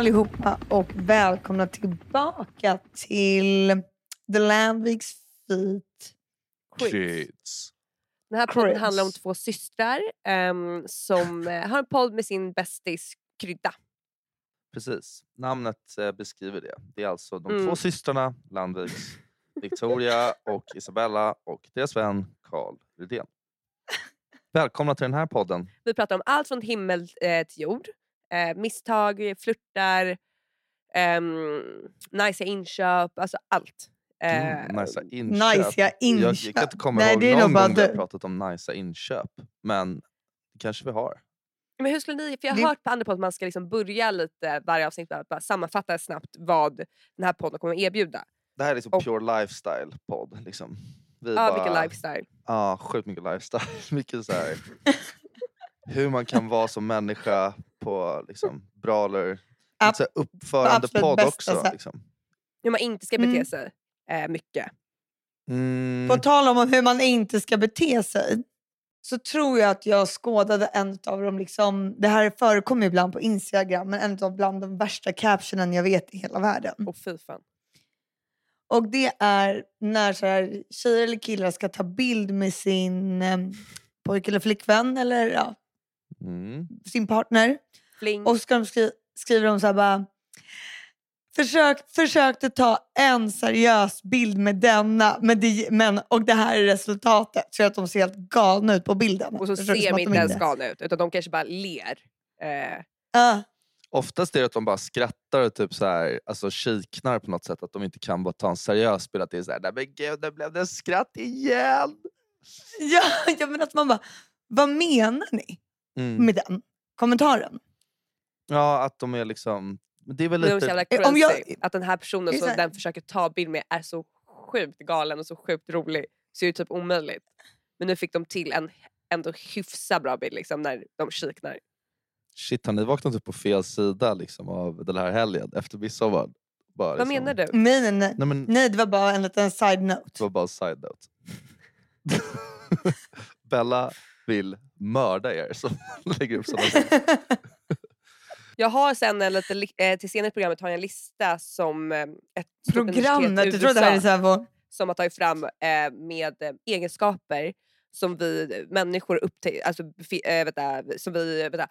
allihopa och välkomna tillbaka till The Landviks Feet. Kids. Den här podden Quiz. handlar om två systrar ehm, som eh, har en podd med sin bästis Krydda. Precis, namnet eh, beskriver det. Det är alltså de Mm. två systrarna Landviks, Victoria och Isabella och deras vän Carl Rydén. Välkomna till den här podden. Vi pratar om allt från himmel eh, till jord. Eh, misstag, flörtar, um, nice inköp, alltså allt. Eh, Mm, nice inköp. Nice Jag, inköp. jag kan inte komma Nej, ihåg det är någon gång vi har pratat om nice inköp. Men det kanske vi har. Men hur skulle ni, för jag har Det- hört på andra poddar att man ska liksom börja lite varje avsnitt med att bara sammanfatta snabbt vad den här podden kommer att erbjuda. Det här är liksom Och- pure lifestyle podd. Liksom. Vi Ja, bara, vilken lifestyle. Ja, sjukt mycket lifestyle. mycket så här, hur man kan vara som människa på liksom, bra eller Ab- så här, uppförande absolut podd bästa också. Liksom. Hur man inte ska bete Mm. sig eh, mycket. Mm, På tal om hur man inte ska bete sig så tror jag att jag skådade en av de, liksom, det här förekommer ibland på Instagram, men en av bland de värsta captionen jag vet i hela världen. Och fy fan. Och det är när så här, tjejer eller killar ska ta bild med sin eh, pojke eller flickvän eller ja, mm. sin partner. Fling. Och så ska de skri- skriver de så här bara Försök, försökte ta en seriös bild med denna men det, men, och det här är resultatet. Så att de ser helt galna ut på bilden. Och så ser de inte ens galna ut utan de kanske bara ler. Eh, Ja. Oftast är det att de bara skrattar och typ så här, alltså kiknar på något sätt. Att de inte kan bara ta en seriös bild. Att det är såhär, nej men gud, det blev det skratt igen. Ja, ja, men att man bara, vad menar ni Mm. med den kommentaren? Ja, att de är liksom... Det är väl men de är så lite... jävla Eh, crazy. om jag- Att den här personen Det som den försöker ta bild med är så sjukt galen och så sjukt rolig. Så det är typ omöjligt. Men nu fick de till en ändå hyfsat bra bild liksom, när de kiknar. Shit, har ni vaknat upp på fel sida liksom, av den här helgen efter midsommar? Bara, Vad liksom- menar du? Nej, nej, nej. Nej, men, nej, det var bara en liten side note. Det var bara en side note. Bella vill mörda er som lägger upp sådana saker. Jag har sen en lite, li- eh, till senare i programmet har jag en lista som eh, ett Programmet, jag tror det här är så här på... som har tagit fram eh, med egenskaper som vi människor upptäcker, alltså, eh, vänta, som vi, vänta.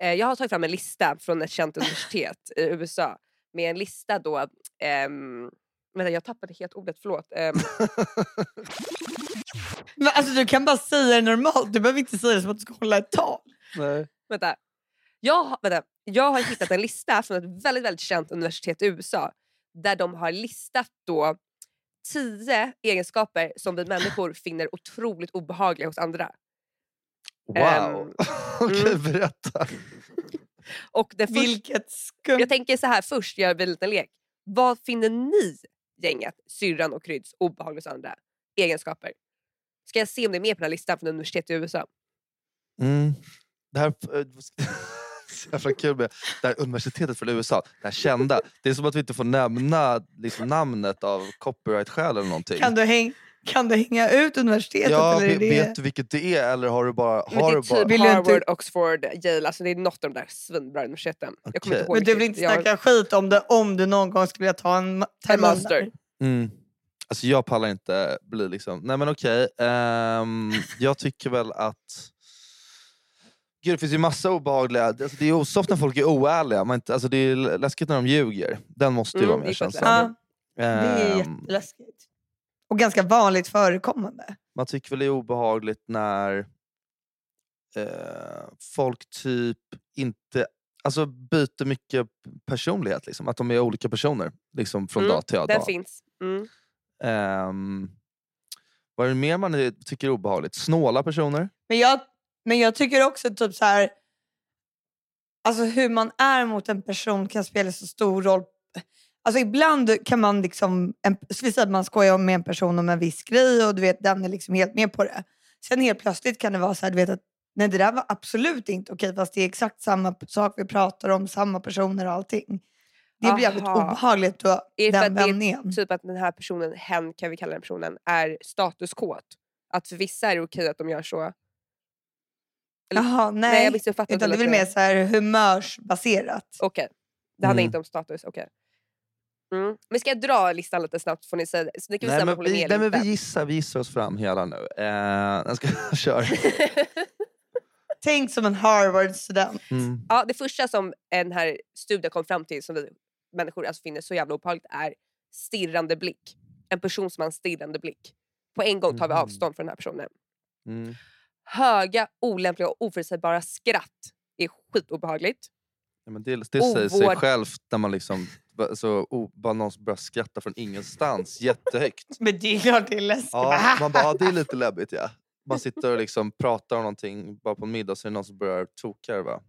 Eh, jag har tagit fram en lista från ett känt universitet i USA med en lista då, ehm, vänta jag tappade helt ordet, förlåt. Ehm, Men alltså, du kan bara säga det normalt, du behöver inte säga det som att du ska hålla ett tal. Nej. vänta. Jag, har- vänta. jag har hittat en lista från ett väldigt, väldigt känt universitet i USA där de har listat då tio egenskaper som vi människor finner otroligt obehagliga hos andra. Wow. Ehm, Okej, mm. berätta. Och det först, Vilket skumt. jag tänker så här först, gör vi en liten lek. Vad finner ni, gänget, syrran och Kryds, obehagliga hos andra? Egenskaper. Ska jag se om det är med på den här listan från universitet i USA? Mm. Det här... eh, jävla kul med det här universitetet från USA, det här kända. Det är som att vi inte får nämna liksom, namnet av copyright-skäl eller någonting. Kan du, häng, kan du hänga ut universitetet? ja, eller det... vet du vilket det är eller har du bara... Har det är du bara... typ inte- Harvard, Oxford, Yale. Alltså det är något av de där svinbra universiteten. Jag kommer Okej. inte ihåg Men du vill inte snacka skit om det om du någon gång skulle vilja ta en ma- En termin master. Mm. Alltså jag pallar inte bli liksom... Nej men okej. ehm, jag tycker väl att... Gud, det finns ju massa obehagliga... Alltså, det är osoft när folk är oärliga. Man inte, alltså, det är läskigt när de ljuger. Den måste ju Mm, vara faktiskt känslan. Ja, det är Ehm, jätteläskigt. Och ganska vanligt förekommande. man tycker väl det är obehagligt när eh, folk typ inte alltså byter mycket personlighet. Liksom. Att de är olika personer liksom, från Mm, dag till Den dag. finns. Mm. Um, vad är det mer man tycker är obehagligt? Snåla personer? Men jag, men jag tycker också typ så här... Alltså hur man är mot en person kan spela så stor roll. Alltså ibland kan man liksom, en, så att man skojar med en person om en viss grej och du vet den är liksom helt med på det. Sen helt plötsligt kan det vara så här, du vet att nej det där var absolut inte okej fast det är exakt samma sak vi pratar om, samma personer och allting. Det blir jävligt obehagligt då, Är det för den att det är vändningen. typ att den här personen, hen kan vi kalla den personen, är statuskåt? Att för vissa är det okej att de gör så? Jaha, Nej, nej. jag missuppfattade Utan det är väl mer så här humörsbaserat. Okej, det handlar Mm. inte om status. Okej. Mm. Men ska jag dra listan lite snabbt får ni säga så ni kan Nej, men vi, nej, men vi gissar, vi gissar oss fram hela nu. Eh, jag ska köra. Tänk som en Harvard-student. Mm. ja, det första som den här studien kom fram till som vi människor alltså finner så jävla obehagligt är stirrande blick. En person som har en stirrande blick. På en gång tar vi Mhm. avstånd från den här personen. Mm. Höga, olämpliga och oförutsägbara skratt är skitobehagligt. Ja, men det det säger sig Ovård. självt när man liksom, ba- så, oh, bara någon som börjar skratta från ingenstans jättehögt. Men det är klart det är läskigt. Ja, man bara, ja, det är lite läbbigt ja. Man sitter och liksom pratar om någonting bara på en middag så är det någon som börjar toka.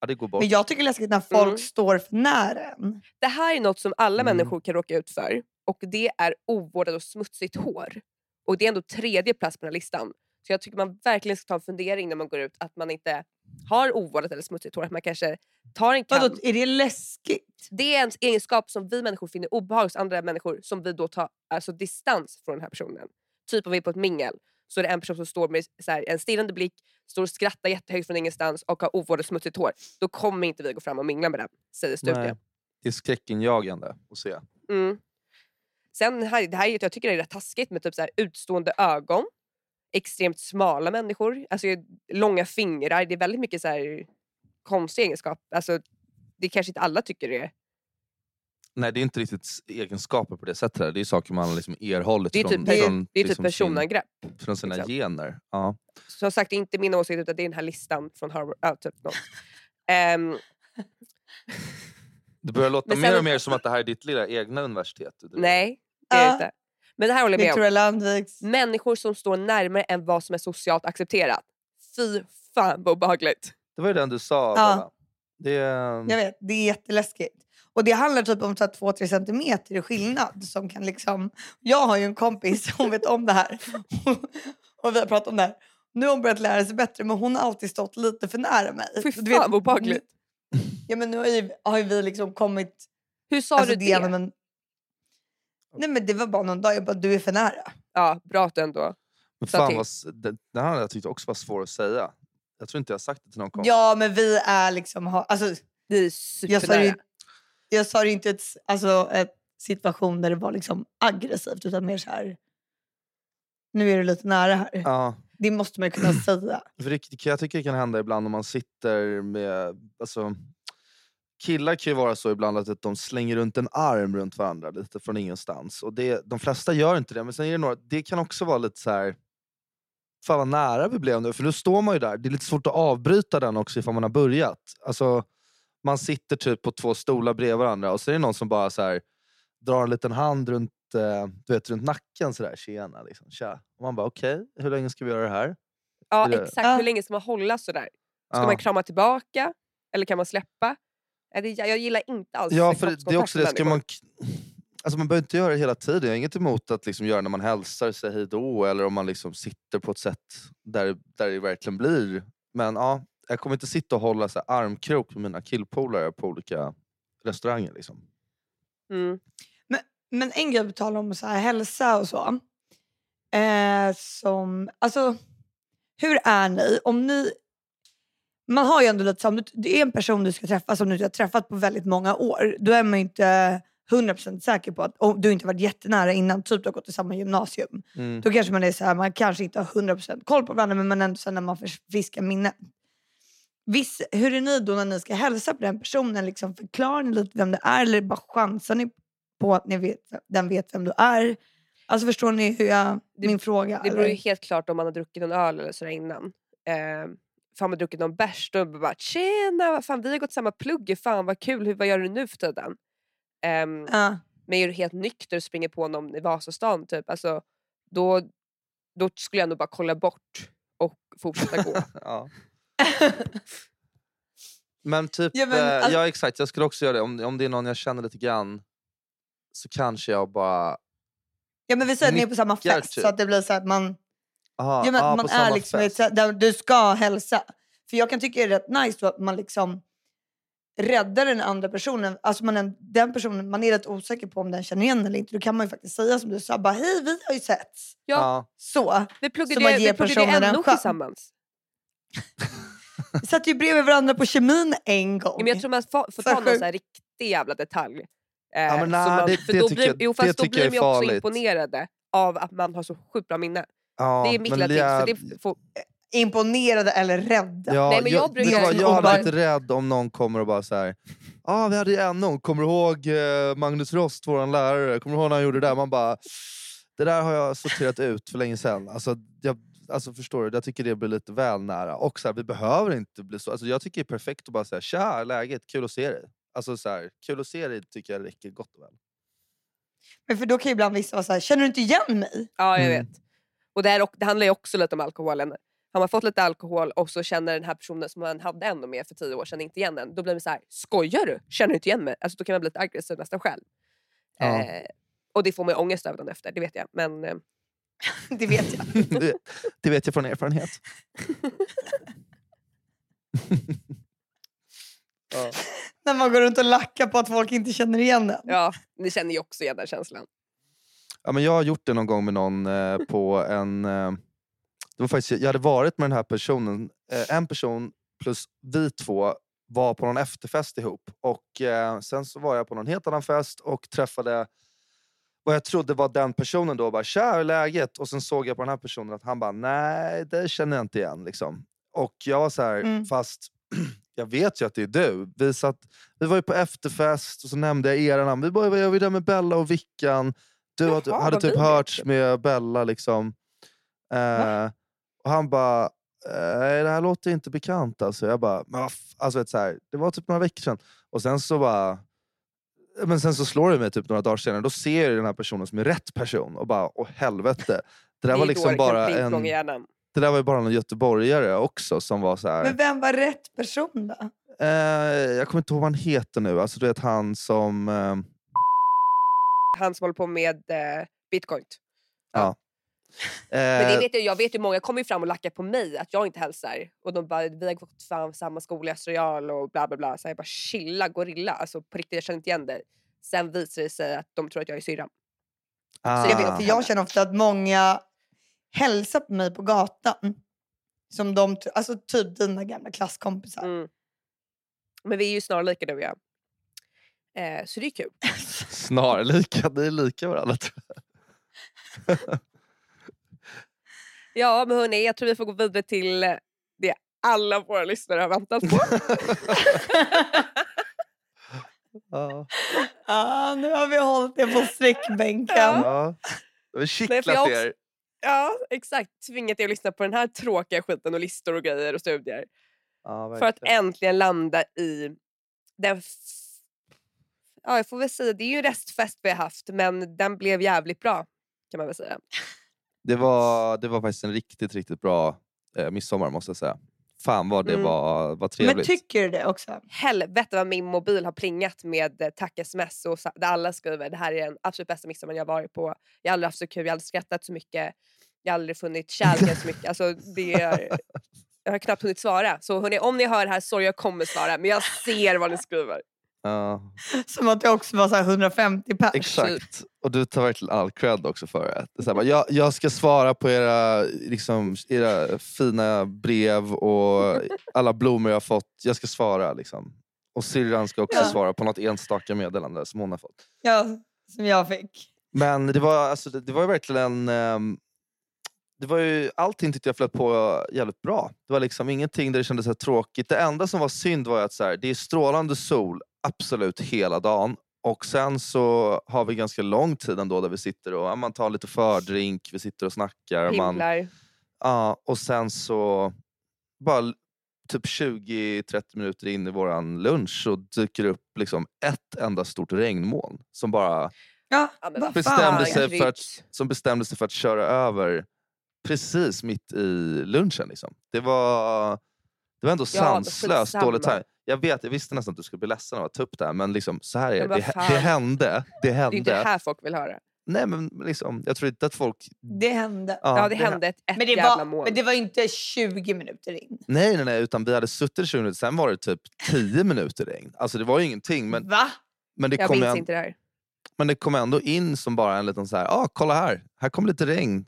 Ja, det går bort. Men jag tycker det är läskigt när folk Mm. står för nära en. Det här är något som alla Mm. människor kan råka ut för och det är ovårdat och smutsigt hår. Och det är ändå tredje plats på den här listan. Så jag tycker man verkligen ska ta en fundering när man går ut att man inte har ovårdat eller smutsigt hår. Att man kanske tar en kam. Vadå, är det läskigt? Det är en egenskap som vi människor finner obehaglig hos andra människor som vi då tar alltså, distans från den här personen. Typ om vi är på ett mingel så är det en person som står med så här, en stirrande blick, står och skrattar jättehögt från ingenstans och har ovårdat smutsigt hår. Då kommer inte vi gå fram och mingla med den, säger studien. Nej, det är skräckinjagande att se. Mm. Sen här, det här är, jag tycker det är rätt taskigt med typ så här, utstående ögon, extremt smala människor, alltså, långa fingrar. Det är väldigt mycket så här, konstiga egenskaper. Alltså, det kanske inte alla tycker det är. Nej, det är inte riktigt egenskaper på det sättet. Det är saker man har liksom erhållit Det är från, typ, det är, från, det är typ liksom personangrepp. sin, från sina liksom. gener. Ja. Som sagt, det är inte min åsikt utan det är den här listan från Harvard. Ja, typ något. Ehm, Det börjar låta Men mer sen- och mer som att det här är ditt lilla egna universitet. nej, det är det Ja. inte. Men det här håller jag med om. Landviks. Människor som står närmare än vad som är socialt accepterat. Fy fan vad obehagligt. Det var ju den du sa. Ja. Det, Jag vet, det är jätteläskigt. Och det handlar typ om 2-3 centimeter i skillnad. Som kan liksom... Jag har ju en kompis som vet om det här. och vi har pratat om det här. Nu har hon börjat lära sig bättre men hon har alltid stått lite för nära mig. Fy fan vad obehagligt. Ja men nu har ju, har ju vi liksom kommit... Hur sa alltså, du det? genom En... Nej men det var bara någon dag jag bara du är för nära. Ja, bra att du ändå... men fan vad, det, den här jag tyckte också var svår att säga. Jag tror inte jag har sagt det till någon kompis. Ja men vi är liksom... ha- Alltså, Det är jag sa supernära. Jag sa ju inte ett, alltså, ett situation där det var liksom aggressivt utan mer så här. Nu är du lite nära här. Ja, Det måste man kunna säga. för det, jag tycker det kan hända ibland om man sitter med... Alltså, killar kan ju vara så ibland att de slänger runt en arm runt varandra lite från ingenstans. Och det, de flesta gör inte det, men sen är det några, det kan också vara lite så här. Fan vad nära vi blev nu, för nu står man ju där. Det är lite svårt att avbryta den också ifall man har börjat. Alltså, man sitter typ på två stolar bredvid varandra och så är det någon som bara så här, drar en liten hand runt, eh, du vet, runt nacken sådär. Tjena, liksom, tja. Och man bara okej, hur länge ska vi göra det här? Ja, det- exakt. Ja. Hur länge ska man hålla sådär? Ska Ja. man krama tillbaka? Eller kan man släppa? Jag gillar inte alls Ja, så för det, är också det. Ska man, alltså man behöver inte göra det hela tiden. Jag har inget emot att liksom göra när man hälsar, säga hej då eller om man liksom sitter på ett sätt där, där det verkligen blir. Men ja, jag kommer inte sitta och hålla så armkrok med mina killpolare på olika restauranger. Liksom. Mm. Men en grej på tal om så här, hälsa och så. Eh, som, alltså, hur är ni? Om ni man har ju ändå lite som, det är en person du ska träffa som du inte har träffat på väldigt många år. Då är man inte 100% säker på att, om du inte varit jättenära innan, typ du har gått i samma gymnasium. Mm. Då kanske man är så här, man kanske inte har 100% koll på varandra men man ändå så här, när man fiskar minnen. Viss, hur är ni då när ni ska hälsa på den personen? Liksom, förklarar ni lite vem det är eller bara chansar ni på att ni vet, den vet vem du är? Alltså förstår ni hur jag, Det- min fråga? Det beror ju helt klart om man har druckit en öl eller sådär innan. Eh, för har man druckit någon bärs då bara “tjena, vad fan, vi har gått samma plugg, fan vad kul, hur, vad gör du nu för tiden?” Ehm, Ja. Men är du helt nykter och springer på någon i Vasastan typ, alltså, då, då skulle jag nog bara kolla bort och fortsätta gå. ja. Men typ, Ja, men, eh, alltså- ja exakt, jag skulle också göra det. Om, om det är någon jag känner lite grann så kanske jag bara... ja men vi säger att ni är på samma fest typ. så att det blir så att man, Aha, ja, men ah, man är liksom fest. så- där du ska hälsa. För jag kan tycka det är rätt nice då att man liksom räddar den andra personen. Alltså man den personen, man är rätt osäker på om den känner igen eller inte. Då kan man ju faktiskt säga som du sa, bara hej vi har ju setts. Ja. Så. vi Så pluggade, man ju- ger vi pluggade personen ju en NO chans. tillsammans. Vi satt ju bredvid varandra på kemin en gång. Ja, men jag tror man får, ta någon så här riktig jävla detalj. Eh, Ja, men nej, man, det- för det då blir, jag- jo, det fast då tycker blir jag de är ju också imponerade av att man har så sjukt bra minne. Ja, det är lilla tips. jag- får, Imponerade eller rädda. Ja, Nej, men jag jag, brukar- är jag hade varit rädd om någon kommer och bara så här. ah, vi hade ju en någon, kommer du ihåg eh, Magnus Rost, vår lärare? Kommer du ihåg när han gjorde det där? Man bara, det där har jag sorterat ut för länge sedan. Alltså, jag, alltså förstår du, jag tycker det blir lite väl nära. Och så här, vi behöver inte bli så. Alltså, jag tycker det är perfekt att bara säga tja, läget, kul att se dig. Alltså så här, kul att se dig tycker jag räcker gott och väl. Men för då kan ju ibland vissa vara så här, känner du inte igen mig? ja, jag Mm. vet. Och det, här, det handlar ju också lite om alkoholen. Har man fått lite alkohol och så känner den här personen som man hade ändå med för tio år sedan inte igen den. Då blir man så här, skojar du? Känner du inte igen mig? Alltså, då kan man bli lite aggressiv nästan själv. Ja. Eh, och det får man ju ångest över dagen efter, det vet jag. Men eh, Det vet jag. det, det vet jag från erfarenhet. ja. När man går runt och lackar på att folk inte känner igen en. ja, ni känner ju också igen den känslan. Ja, men jag har gjort det någon gång med någon eh, på en... Eh, det var faktiskt, jag hade varit med den här personen, eh, en person plus vi två var på någon efterfest ihop. Och eh, Sen så var jag på någon helt annan fest och träffade vad jag trodde var den personen då. och Bara, Tja, hur är läget? Och sen såg jag på den här personen att han bara, nej det känner jag inte igen. Liksom. Och jag var så här, Mm. fast jag vet ju att det är du. Vi, satt, vi var ju på efterfest och så nämnde jag era namn. Vi bara, gör vi där med Bella och Vickan? Du Jaha, hade- hade typ hörts med Bella liksom. Eh, och han bara, "Eh, nej det här låter inte bekant alltså. Jag bara, men vad f-" alltså, vet, så här, det var typ några veckor sedan. Och sen så bara, men sen så slår det mig typ några dagar senare. Då ser jag den här personen som är rätt person och bara, åh helvete. Det där är var liksom bara en, det där var ju bara en göteborgare också som var så här. Men vem var rätt person då? Eh, jag kommer inte ihåg vad han heter nu. Alltså du vet han som... Eh, Han som håller på med eh, bitcoin. ja. Men det Eh, vet jag, jag vet ju många kommer ju fram och lackar på mig att jag inte hälsar. Och de bara, vi har gått fram samma skola i Österreal och bla bla bla. Så jag bara chilla gorilla, alltså på riktigt jag känner inte igen dig. Sen visar det sig att de tror att jag är syrran. ah, Så jag, vet, för jag känner ofta att många hälsar på mig på gatan. Som de, alltså typ dina gamla klasskompisar. Mm. Men vi är ju snarlika du och jag. Eh, så det är kul. Snarlika, ni är lika varandra tror jag. Ja men hörni, jag tror vi får gå vidare till det alla våra lyssnare har väntat på. Ja. Ja, nu har vi hållit det på sträckbänken. Ja. Vi har kittlat er. ja exakt, tvingat er att lyssna på den här tråkiga skiten och listor och grejer och studier. Ja, För att äntligen landa i den... f- Ja, jag får väl säga, det är ju en restfest vi har haft men den blev jävligt bra kan man väl säga. Det, var, det var faktiskt en riktigt, riktigt bra eh, midsommar måste jag säga. Fan vad det Mm. var, var Men trevligt. tycker du det också? Helvete vad min mobil har plingat med eh, tack-sms och där alla skriver det här är den absolut bästa midsommar jag har varit på. Jag har aldrig haft så kul, jag har aldrig skrattat så mycket, jag har aldrig funnit kärleken så mycket. Alltså, det är, jag har knappt hunnit svara. Så hörni, om ni hör det här, sorry jag kommer svara men jag ser vad ni skriver. Ja, Som att det också var så här 150 pers. exakt. Och du tar verkligen all cred också för det. så här, jag, jag ska svara på era, liksom, era fina brev och alla blommor jag har fått. Jag ska svara. Liksom. Och syrran ska också Ja. svara på något enstaka meddelande som hon har fått. Ja, som jag fick. Men det var, alltså, det, det var ju verkligen... ehm, det var ju, allting tyckte jag flöt på jävligt bra. Det var liksom ingenting där det kändes så tråkigt. Det enda som var synd var att så här, det är strålande sol absolut hela dagen. Och sen så har vi ganska lång tid ändå där vi sitter och ja, man tar lite fördrink, vi sitter och snackar. Man, Himlar. ja, och sen så bara typ 20-30 minuter in i våran lunch så dyker det upp liksom ett enda stort regnmoln som bara Ja, bestämde sig för att, som bestämde sig för att köra över precis mitt i lunchen. Liksom. Det, var, det var ändå Ja, sanslöst dåligt här. Jag vet, jag visste nästan att du skulle bli ledsen av att ta upp det här men liksom, så här är det. Det, hä- fan. det hände. Det Det är inte hände. det här folk vill höra. Nej, men liksom, jag tror inte att folk... Det hände. Ja, det hä- hände ett, ett Men det, jävla var, moln. men det var inte 20 minuter in. Nej, nej, nej, utan vi hade suttit i 20 minuter, sen var det typ 10 minuter regn. Alltså det var ju ingenting, men, Va? men, det, jag kom minns en, inte det här. men det kom ändå in som bara en liten så här, ah, kolla här, här kommer lite regn.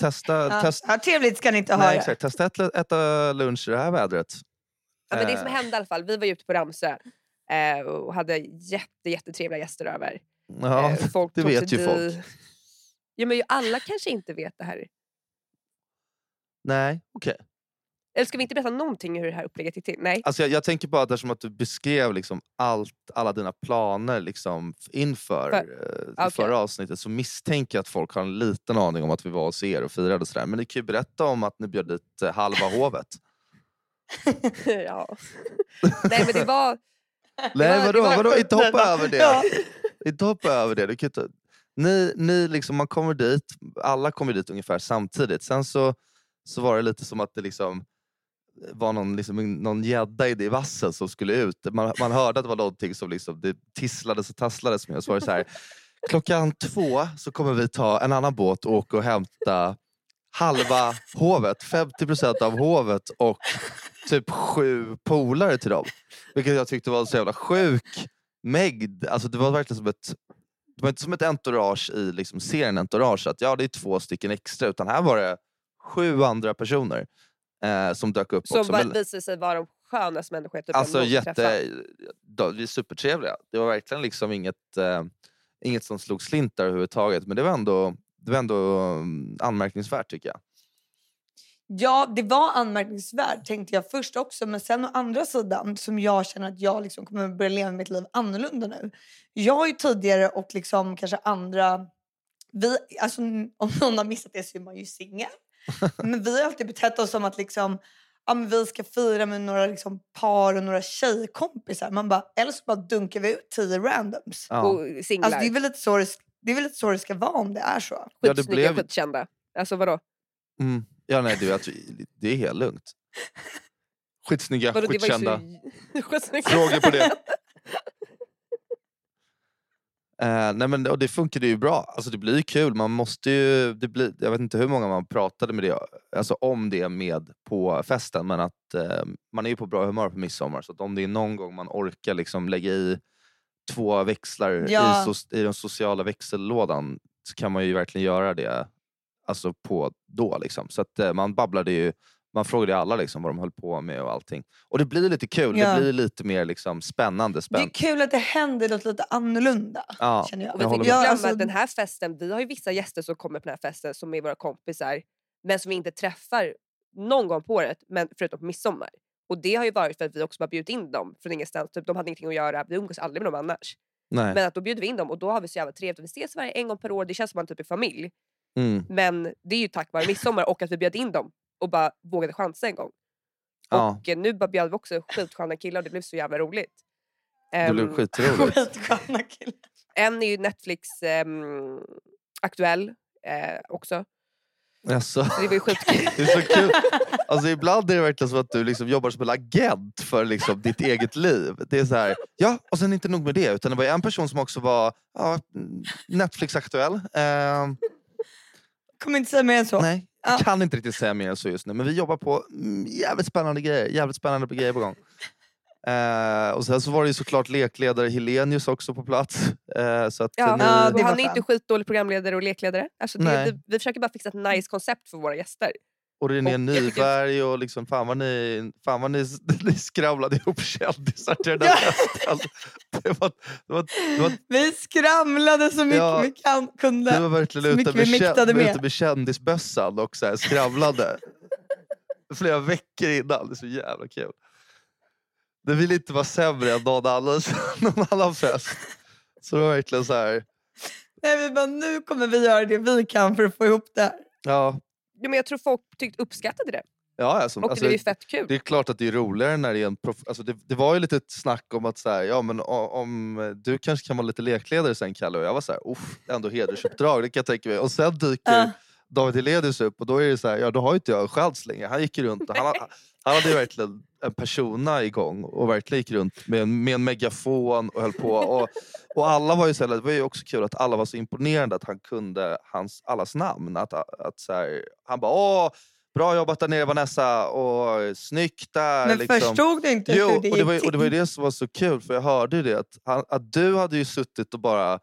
Testa, Ja. test, Ja, trevligt ska ni inte ha nej, det. exakt, testa att äta lunch i det här vädret. Ja, men det som Eh. hände i alla fall, vi var ute på Ramsö eh, och hade jätte, jättetrevliga gäster över. Ja, Eh, folk det vet ju di- folk. Ja, men alla kanske inte vet det här. Nej, okej. Eller ska vi inte berätta någonting hur det här upplägget gick till? Nej. Alltså jag, jag tänker bara att eftersom att du beskrev liksom allt, alla dina planer liksom inför För- eh, okej. förra avsnittet så misstänker jag att folk har en liten aning om att vi var hos er och firade och sådär. Men ni kan ju berätta om att ni bjöd dit eh, halva hovet. ja. Nej men det var... Nej var- vadå, det var- vadå? Inte hoppa över det. Ja. Inte hoppa över det. Du kan inte... ni, ni liksom, man kommer dit, alla kommer dit ungefär samtidigt. Sen så, så var det lite som att det liksom var någon, liksom, någon gädda i det vassen som skulle ut. Man, man hörde att det var någonting som liksom, det tisslades och tasslades med. Så var det så här, klockan två så kommer vi ta en annan båt och åka och hämta halva hovet, 50% av hovet och typ sju polare till dem. Vilket jag tyckte var en så jävla sjuk mängd. Alltså det var verkligen som ett det var inte som ett entourage i liksom serien Entourage, att ja det är två stycken extra. Utan här var det sju andra personer eh, som dök upp Som också. var, Men- visade sig vara de skönaste människor typ Alltså jätte, de, vi är supertrevliga. Det var verkligen liksom inget, eh, inget som slog slint där överhuvudtaget. Men det var ändå, det var ändå mm, anmärkningsvärt tycker jag. Ja, det var anmärkningsvärt tänkte jag först också. Men sen å andra sidan som jag känner att jag liksom kommer börja leva mitt liv annorlunda nu. Jag har ju tidigare och liksom kanske andra... Vi, alltså, om någon har missat det så är man ju singel. Men vi har alltid betett oss som att liksom, ja, men vi ska fira med några liksom, par och några tjejkompisar. Man bara, eller så bara dunkar vi ut tio randoms. Ja. Och singlar. Alltså, det, är väl lite så det, det är väl lite så det ska vara om det är så. Ja, Skitsnygga, blev- skitkända. Alltså vadå? Mm. Ja, nej, det, alltså, det är helt lugnt. Skitsnygga, vadå det var ju skitkända. så... Frågor på det? Eh, nej men, och det funkade ju bra. Alltså det blir ju kul. Man måste ju, det blir, jag vet inte hur många man pratade med det, alltså om det med på festen. Men att eh, man är ju på bra humör på midsommar. Så att om det är någon gång man orkar liksom lägga i två växlar Ja. i, so, i den sociala växellådan så kan man ju verkligen göra det alltså på då. Liksom. Så att eh, man babblade ju man frågade alla liksom vad de höll på med och allting. Och det blir lite kul, Ja. det blir lite mer liksom spännande. Det är Spänn. kul att det händer något lite annorlunda. Ja, känner jag. Och vi Jag får glömma alltså- att den här festen, vi har ju vissa gäster som kommer på den här festen som är våra kompisar men som vi inte träffar någon gång på året men förutom på midsommar. Och det har ju varit för att vi också bara bjudit in dem från ingenstans. Typ, de hade ingenting att göra, vi umgås aldrig med dem annars. Nej. Men att då bjuder vi in dem och då har vi så jävla trevligt. Vi ses varje en gång per år, det känns som man typ är familj. Mm. Men det är ju tack vare midsommar och att vi bjöd in dem och bara vågade chansa en gång. Ja, Och eh, nu bara bjöd vi också skitsköna killar och det blev så jävla roligt. det blev Ehm, skitroligt. Skitsköna killar. En är ju Netflix ehm, aktuell eh, också. Alltså, Så det var ju skitkul. det är så kul. Alltså, ibland är det verkligen som att du liksom jobbar som en agent för liksom ditt eget liv. Det är så här, ja, och sen inte nog med det, utan det var en person som också var ja, Netflix-aktuell. Ehm, Kommer inte säga mer än så. nej, Ja. jag kan inte riktigt säga mer än så just nu, men vi jobbar på mm, jävligt spännande grejer. Jävligt spännande grejer på gång. Eh, och sen så var det ju såklart lekledare Helenius också på plats. Eh, så att, Ja, ni, Ja, han är inte skitdålig programledare och lekledare. Alltså det, Nej. det, vi försöker bara fixa ett nice koncept för våra gäster. Och René Och Nyberg och liksom, fan vad ni, fan vad ni, ni skramlade ihop kändisar till den där festen. Det var, det, var, det, var, Vi skramlade så mycket Ja, vi kan, kunde. det var verkligen ute med, vi med. ute med kändisbössan och så här skramlade. Flera veckor innan. Det är så jävla kul. Det vill inte vara sämre än någon annan, någon annan fest. Så det var verkligen så här. Nej, vi bara, nu kommer vi göra det vi kan för att få ihop det här. Ja, men jag tror folk tyckte, uppskattade det. ja alltså, Och det alltså, blev ju fett kul. Det är klart att det är roligare när det är en prof... alltså det, det var ju lite ett snack om att så här, ja, men om du kanske kan vara lite lekledare sen Kalle och jag var så här, "Uff, ändå hedersuppdrag, det kan jag tänka mig. Och sen dyker Ja. David Hellenius upp och då är det så här, ja då har ju inte jag en chans längre. Han gick runt och han, ha- han hade verkligen en persona igång och verkligen gick runt med en, med en megafon och höll på. Och, och alla var ju så här, det var ju också kul att alla var så imponerade att han kunde hans, allas namn. Att, att så här, han bara åh, bra jobbat där nere Vanessa och snyggt där. Men liksom. förstod du inte Jo, hur och det det, gick var, och det var ju till? det som var så kul för jag hörde ju det att, han, att du hade ju suttit och bara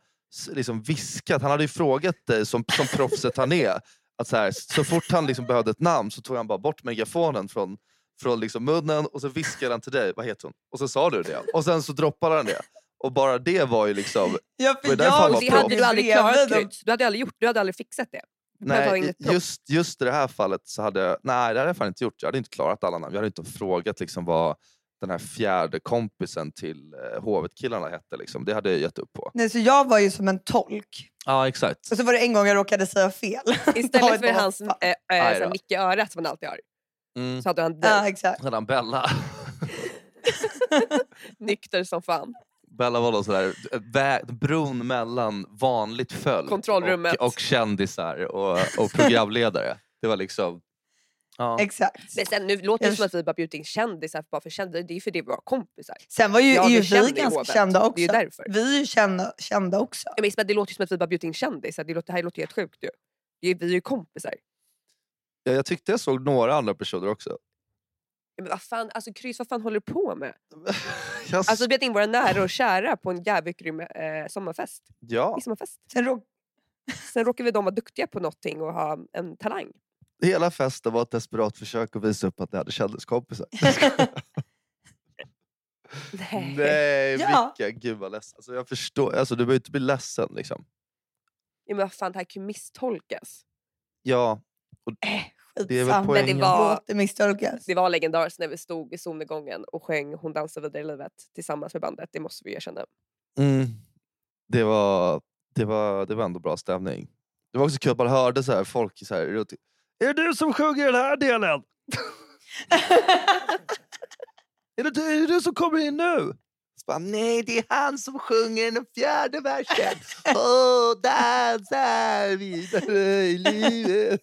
liksom viskat, han hade ju frågat dig som, som proffset han är. Att så, här, så fort han liksom behövde ett namn så tog han bara bort megafonen från, från liksom munnen och så viskade han till dig, vad heter hon? Och så sa du det. Och sen så droppade han det. Och bara det var ju liksom... Ja, för jag Det hade du aldrig klarat. Kryds. Du hade aldrig gjort Du hade aldrig fixat det. Nej, just, just i det här fallet så hade jag... Nej, det hade jag fan inte gjort. Jag hade inte klarat alla namn. Jag hade inte frågat liksom vad den här fjärde kompisen till eh, Hovet-killarna hette. Liksom. Det hade jag gett upp på. Nej, så jag var ju som en tolk. Ja, exakt. Och så var det en gång jag råkade säga fel. Istället för hans fan. äh, då. mick i örat som man alltid har. Mm. Så hade han dig. Ja, exakt. Hade han Bella. Nykter som fan. Bella var då sådär, vä- bron mellan vanligt folk Kontrollrummet. och, och kändisar och, och programledare. Det var liksom... Ja. exakt. Men sen, nu låter det Jag som att vi bara bjudit in kändisar bara för kändisar. Det är ju för det vi var kompisar. Sen var ju, Jag är ju vi känd i ganska hovet. kända Det är också. ju därför. Vi är ju kända, kända också. Ja, men Isabel, det låter ju som att vi bara bjudit in kändisar. Det, låter, det här låter ju helt sjukt ju. Det är- Vi är ju kompisar. Ja, Jag tyckte jag såg några andra personer också. Ja, Men vad fan, alltså Kryss, vad fan håller du på med? Jag, Alltså vi bjöd in våra nära och kära på en jävligt grym eh, sommarfest. ja, Midsommarfest. Sen rå- Sen råkar vi de vara duktiga på någonting och ha en talang. hela festen var ett desperat försök att visa upp att ni hade kändiskompisar. Nej. Nej, Ja. vilka, gud vad ledsen. Alltså, jag förstår, alltså, du behöver inte bli ledsen. Liksom. Ja, men vad fan, det här kan ju misstolkas. Ja, Det är väl skitsamma. poängen. Men det var, det misstolkas. det var legendariskt när vi stod i solnedgången och sjöng Hon dansar vidare i livet tillsammans med bandet. Det måste vi erkänna. mm, det, var, det, var, det var ändå bra stämning. Det var också kul att man hörde så här, folk så här, Är det du som sjunger den här delen? Är det, du- är det du som kommer in nu? Bara, Nej, det är han som sjunger den fjärde versen. Åh, dansar vidare i livet.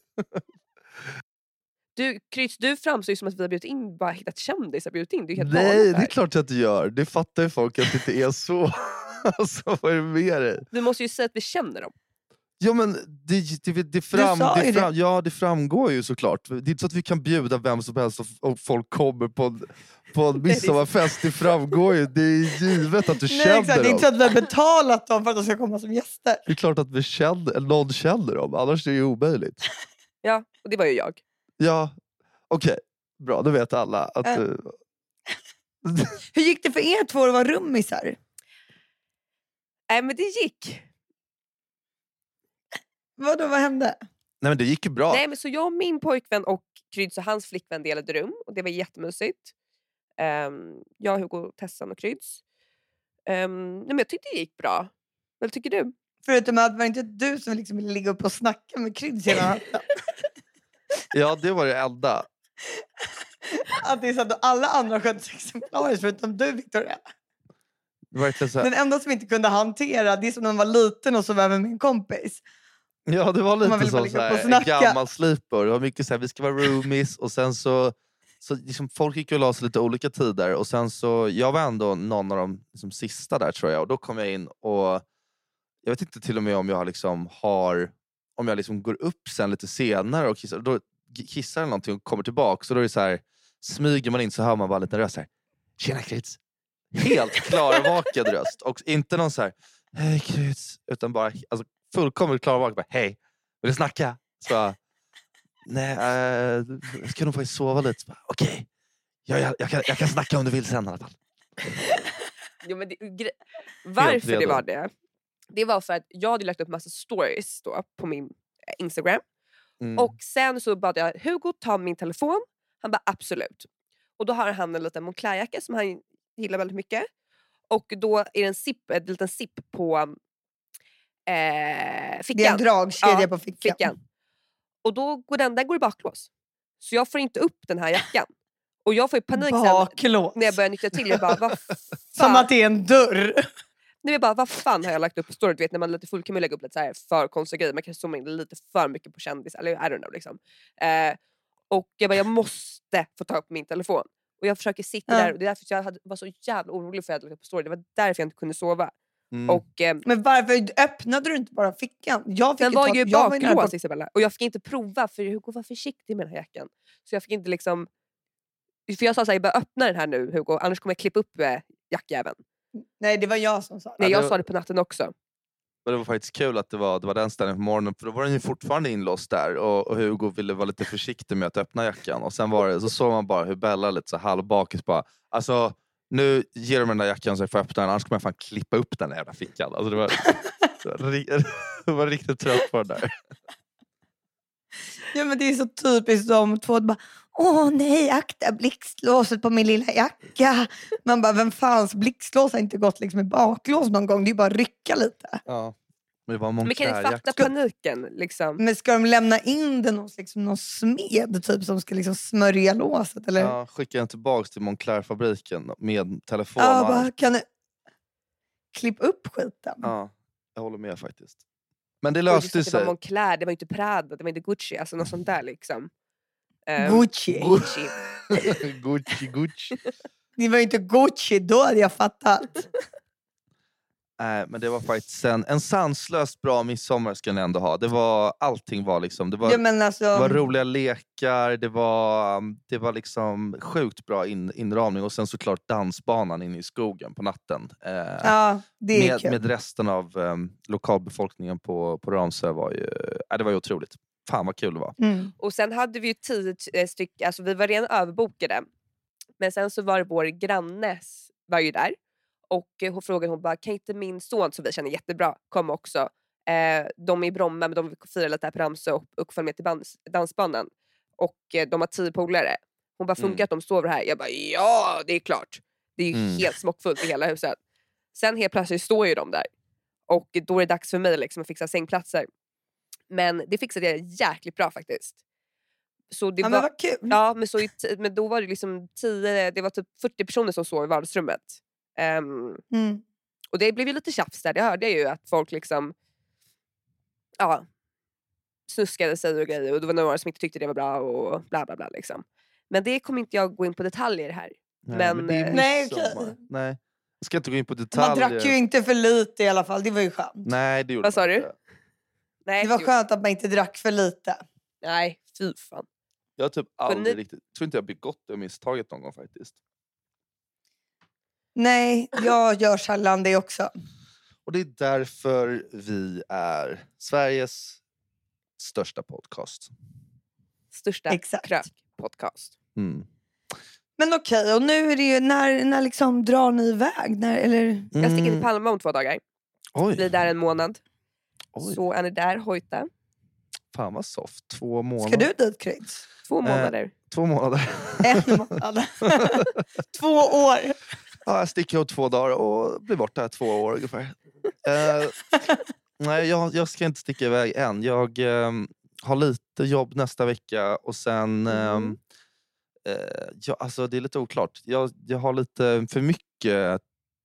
Du, Kryds, du framstår ju som att vi har bjudit in, bara hittat kändisar bjudit in. Det är helt Nej, det är klart jag inte gör. Det fattar ju folk att det inte är så. alltså, vad är det med dig? Vi måste ju säga att vi känner dem. Ja, men det, det, det, fram, det, fram, ja, det framgår ju såklart. Det är inte så att vi kan bjuda vem som helst och, folk kommer på en, på en midsommarfest. Det framgår ju. Det är givet att du Nej, känner exakt. Det är dem. inte så att vi har betalat dem för att de ska komma som gäster. Det är klart att vi känner, någon känner dem, annars är det ju omöjligt. Ja, och det var ju jag. Ja, okej. Bra, då vet alla. Att, Äh. eh, Hur gick det för er två att vara rummisar? Nej men det gick. Vadå, vad hände? nej men det gick ju bra. Nej, men så jag och min pojkvän och Kryds och hans flickvän delade rum och det var jättemysigt. Um, jag, Hugo, Tessan och Kryds. Um, nej, men jag tyckte det gick bra. Vad tycker du? Förutom att var det inte du som liksom ville ligga upp och snacka med Kryds hela natten? Ja, det var det enda. Att det är så att alla andra sig exemplariskt förutom du Victoria. Verkligen så här. Den enda som inte kunde hantera, det är som när man var liten och sov över med en kompis. Ja, det var lite som så här, en gammal sleeper. Det var mycket så här, vi ska vara roomies och sen så, så liksom, folk gick och la sig lite olika tider och sen så, jag var ändå någon av de liksom, sista där tror jag och då kom jag in och jag vet inte till och med om jag liksom har, om jag liksom går upp sen lite senare och kissar, då kissar eller någonting och kommer tillbaka så då är det så här, smyger man in så hör man bara en liten röst här, Tjena Kryds! Helt klarvaken röst och inte någon så här, hej Kryds, utan bara alltså, fullkomligt klarvaken. Bara, Hej, vill du snacka? Så jag, nej, eh, jag ska nog faktiskt sova lite. Okej, ja, jag, jag, kan, jag kan snacka om du vill sen i alla fall. Jo, men det, varför det var det? Det var för att jag hade lagt upp massa stories då på min eh, Instagram. Mm. Och sen så bad jag Hugo ta min telefon. Han bara absolut. Och då har han en liten Moncler-jacka som han gillar väldigt mycket. Och då är det en zip, en liten zip på eh, Det är en fickan. dragkedja Ja, på fickan. fickan. Och då går den där går i baklås. Så jag får inte upp den här jackan. Och jag får panik sen när jag börjar nyktra till. Jag bara, vad Som fan? att det är en dörr. Nej, jag bara, vad fan har jag lagt upp på story? Du vet när man lite full kan man lägga upp lite så här för konstiga grejer. Man kan zooma in lite för mycket på kändis. Eller I don't know. Liksom. Eh, och jag bara, jag måste få ta upp min telefon. Och jag försöker sitta Ja. där. Och det är därför jag hade, var så jävla orolig för att jag hade lagt upp på story. Det var därför jag inte kunde sova. Mm. Och, eh, Men varför öppnade du inte bara fickan? Jag fick den var ju i baklås Isabella. Och jag fick inte prova för Hugo var försiktig med den här jackan. Så jag fick inte liksom... För jag sa såhär, jag bara öppna den här nu Hugo annars kommer jag klippa upp eh, jackjäveln. Nej, det var jag som sa det. Nej Ja, jag sa det på natten också. Men det var faktiskt kul att det var, det var den ställningen på morgonen för då var den ju fortfarande inlåst där och, och Hugo ville vara lite försiktig med att öppna jackan och sen var det, så såg man bara hur Bella lite så halvbakis bara alltså nu ger de den där jackan så jag får öppna den annars kommer jag fan klippa upp den där jävla fickan. Alltså det, var, det, var, det var riktigt trött på det där. Ja men det är så typiskt de två. Bara, Åh nej, akta blixtlåset på min lilla jacka. Man bara, vem fans blixtlås har inte gått liksom i baklås någon gång? Det är ju bara att rycka lite. Ja. Men det var Men kan ni fatta paniken? Liksom? Men ska de lämna in den hos liksom någon smed typ, som ska liksom smörja låset? Eller? Ja, skickade den tillbaks till Moncler-fabriken med telefon Ja, bara, kan du klippa upp skiten? Ja, jag håller med faktiskt. Men det löste att det var sig. Moncler, det var inte Prada, det var inte Gucci. Alltså något sånt där liksom. Ehm, Gucci. Gucci. Gucci, Gucci. Det var inte Gucci, då hade jag fattat. Nej, men det var faktiskt en, en sanslöst bra midsommar ska ni ändå ha. Det var, allting var liksom, det var, Ja, alltså, det var roliga lekar, det var, det var liksom sjukt bra in, inramning och sen såklart dansbanan inne i skogen på natten. Eh, ja, det är med, kul. med resten av um, lokalbefolkningen på, på Ramsö var ju, äh, det var ju otroligt. Fan vad kul det var. Mm. Och sen hade vi ju tio eh, stycken, alltså vi var redan överbokade. Men sen så var det vår grannes var ju där. Och eh, hon frågade hon bara, kan inte min son som vi känner jättebra komma också? Eh, de är i Bromma men de vill fira lite här på Ramsö och, och följa med till dans, dansbanan. Och eh, de har tio polare. Hon bara, funkar Mm. att de sover här? Jag bara, ja det är klart. Det är ju Mm. helt smockfullt i hela huset. Sen helt plötsligt står ju de där. Och då är det dags för mig liksom att fixa sängplatser. Men det fixade jag jäkligt bra faktiskt. Så det Ja, var, men vad kul. Ja, men, så men då var det liksom 10, det var typ 40 personer som sov i vardagsrummet. Ehm, Mm. och det blev ju lite tjafs där, det hörde jag ju att folk liksom ja, snuskade sig och grejer och det var några som inte tyckte det var bra och bla bla bla. Liksom. Men det kommer inte jag gå in på detaljer här. Men, det är eh, Nej, okej. Nej. Jag ska inte gå in på detaljer. Man drack ju inte för lite i alla fall, det var ju skönt. Nej, det gjorde Vad sa du? Nej, Det var jo, skönt att man inte drack för lite. nej fy fan. Jag har typ ni- aldrig riktigt, tror inte jag begått det misstaget någon gång faktiskt. Nej, jag gör sällan det också. Och det är därför vi är Sveriges största podcast. Största Exakt. krök-podcast. Mm. Men okej, och nu är det ju, när, när liksom drar ni iväg? När, eller? Jag sticker till Mm. Palma om två dagar. Oj, Blir där en månad. oj. Så är ni där, hojta. fan vad soft. Två månader. Ska du dit Kryds? Två Eh, månader. Två månader. En månad. två år. Ja, jag sticker om två dagar och blir borta två år ungefär. Eh, nej, jag, jag ska inte sticka iväg än. Jag ehm, har lite jobb nästa vecka och sen... ehm, Mhm. eh, ja, alltså det är lite oklart. Jag, jag har lite för mycket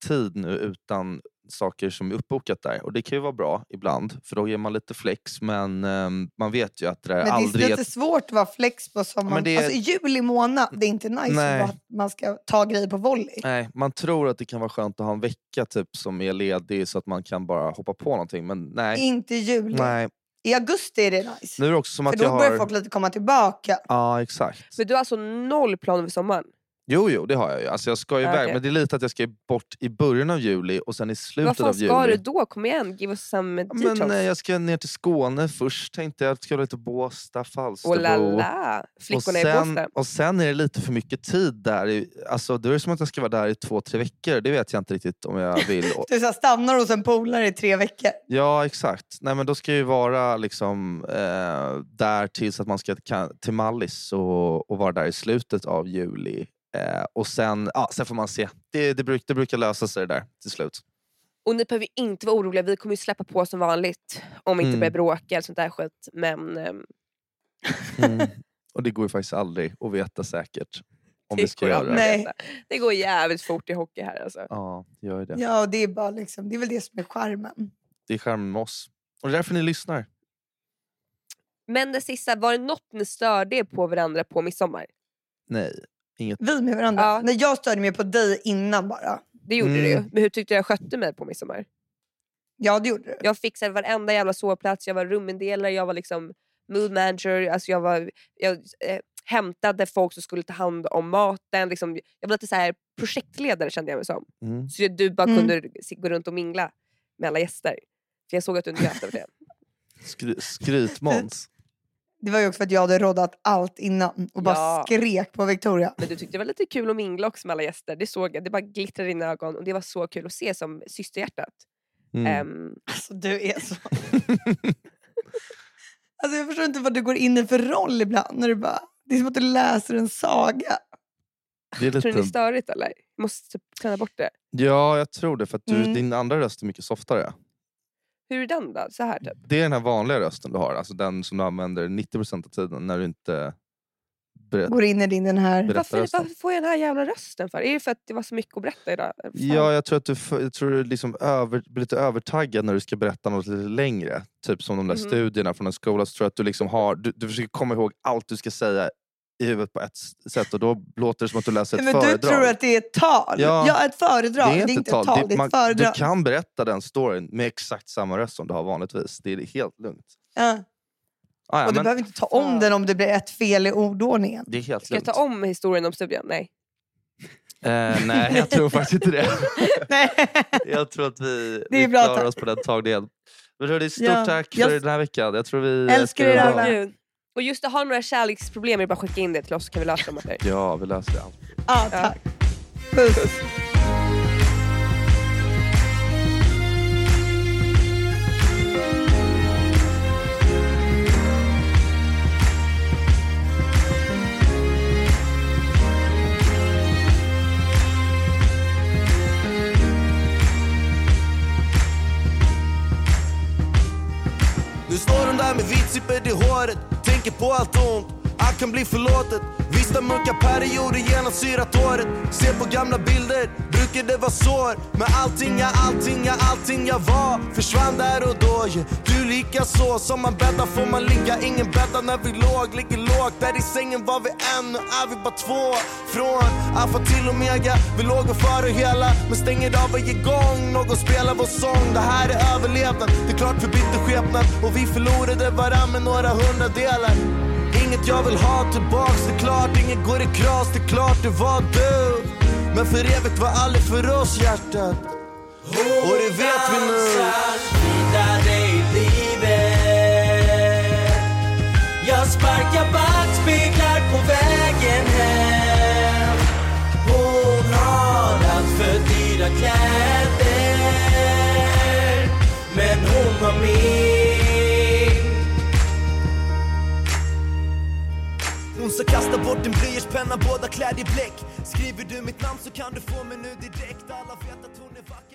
tid nu utan saker som är uppbokat där. Och det kan ju vara bra ibland, för då ger man lite flex. Men ehm, man vet ju att det där Men det aldrig... är är lite svårt att vara flex på sommaren. men det är- Alltså, i juli månad, det är inte nice Nej. att man ska ta grejer på volley. Nej, man tror att det kan vara skönt att ha en vecka typ som är ledig så att man kan bara hoppa på någonting. Men nej. Inte i juli. nej. I augusti är det nice. Nu är det också som För att då jag börjar har... folk lite komma tillbaka. Ja, exakt. Men du har alltså noll planer för sommaren? Jo, jo, det har jag ju. Alltså, jag ska iväg, okej. men det är lite att jag ska bort i början av juli och sen i Vad slutet av ska juli. du då? Kom igen, give us some details. Men, eh, jag ska ner till Skåne först tänkte jag. Ska lite Båstad, Falsterbo. Oh la la. och, Flickorna i sen, Båstad. och sen är det lite för mycket tid där. i- Alltså, då är det som att jag ska vara där i två, tre veckor. Det vet jag inte riktigt om jag vill. Och- Du så här, stannar hos en polare i tre veckor. Ja, exakt. Nej, men då ska jag ju vara liksom, eh, där tills att man ska till Mallis och, och vara där i slutet av juli. Eh, och sen, ja, sen får man se. Det, det, bruk, det brukar lösa sig det där till slut. Och ni behöver inte vara oroliga, vi kommer ju släppa på som vanligt. Om vi inte Mm. börjar bråka eller sånt där skit. Men ehm, Och det går ju faktiskt aldrig att veta säkert om det vi ska går göra Nej. Det går jävligt fort i hockey här alltså. Ja, det gör det. Ja, det är, bara liksom, det är väl det som är charmen. Det är charmen med oss. Och det är därför ni lyssnar. Men det sista, var det något ni störde på varandra på midsommar? Nej, inget. Vi med varandra. Ja. Nej, jag störde mig på dig innan bara. Det gjorde Mm. du ju. Men hur tyckte du jag skötte mig på midsommar? Ja, det gjorde du. Jag fixade varenda jävla sovplats, jag var rumindelare, jag var liksom mood manager, alltså jag, var, jag eh, hämtade folk som skulle ta hand om maten. Liksom, jag var lite så här projektledare kände jag mig som. Mm. Så du bara Mm. kunde gå runt och mingla med alla gäster. För jag såg att du njöt av det. Skry, skryt-Måns. Det var ju också för att jag hade roddat allt innan och bara Ja. skrek på Victoria. Men du tyckte det var lite kul att mingla också med alla gäster. Det såg jag. Det bara glittrade i dina ögon och det var så kul att se som systerhjärtat. Mm. Ehm, Alltså du är så... alltså jag förstår inte vad du går in i för roll ibland. När du bara... Det är som att du läser en saga. Det är tror ni det är lite, störigt eller? Jag måste typ träna bort det. ja, jag tror det. För att du, Mm. din andra röst är mycket softare. Hur är den då? Så här typ? Det är den här vanliga rösten du har. Alltså den som du använder 90% av tiden när du inte berättar. Går in i din den här... Varför, varför får jag den här jävla rösten för? Är det för att det var så mycket att berätta idag? Fan. Ja, jag tror att du, jag tror du liksom över, blir lite övertaggad när du ska berätta något lite längre. Typ som de där Mhm. studierna från en skola. Så tror jag att du, liksom har, du, du försöker komma ihåg allt du ska säga i huvudet på ett sätt och då låter det som att du läser ett Men du föredrag. tror att det är ett tal? Ja. Ja, ett föredrag. det är inte ett tal. ett tal, Det- det är man- ett föredrag. du kan berätta den storyn med exakt samma röst som du har vanligtvis. Det är helt lugnt. Ja. Ah, ja, Och du men behöver inte ta om den om det blir ett fel i ordordningen. det är helt Ska jag lugnt. ta om historien om studien? Nej. Eh, nej, jag tror faktiskt inte det. Nej. jag tror att vi, Det är vi klarar oss på den tagningen. Men stort Ja, tack jag- för den här veckan. Jag tror vi Älskar ska er alla. Och just det, har några kärleksproblem är bara att skicka in det till oss så kan vi lösa dem åt er. Ja, vi löser det. Ja, tack. Puss. Nu står hon där med vitsippor i håret Tänker på allt ont, allt kan bli förlåtet. Vissa mörka perioder genomsyrat året Ser på gamla bilder, brukar det vara sår? Men allting, ja allting, ja allting jag var Försvann där och då, ju. Du lika så Som man bäddar får man ligga. Ingen bäddar när vi låg, ligger lågt. Där i sängen var vi en, nu är vi bara två. Från alfa till omega Vi låg och före hela. Men stänger av varje gång någon spelar vår sång. Det här är överlevnad, det är klart vi bytte skepnad. Och vi förlorade varann med några hundradelar. Inget jag vill ha tillbaks, det är klart Inget går i kras, det är klart det var du. Men för evigt var aldrig för oss hjärtat. Och det vet vi nu. Jag sparkar backspeglar på vägen hem. Hon har allt för dyra kläder Men hon har min. Hon sa kasta bort din blyertspenna, båda klädd i bläck. Skriver du mitt namn så kan du få mig nu direkt. Alla vet att hon är vacker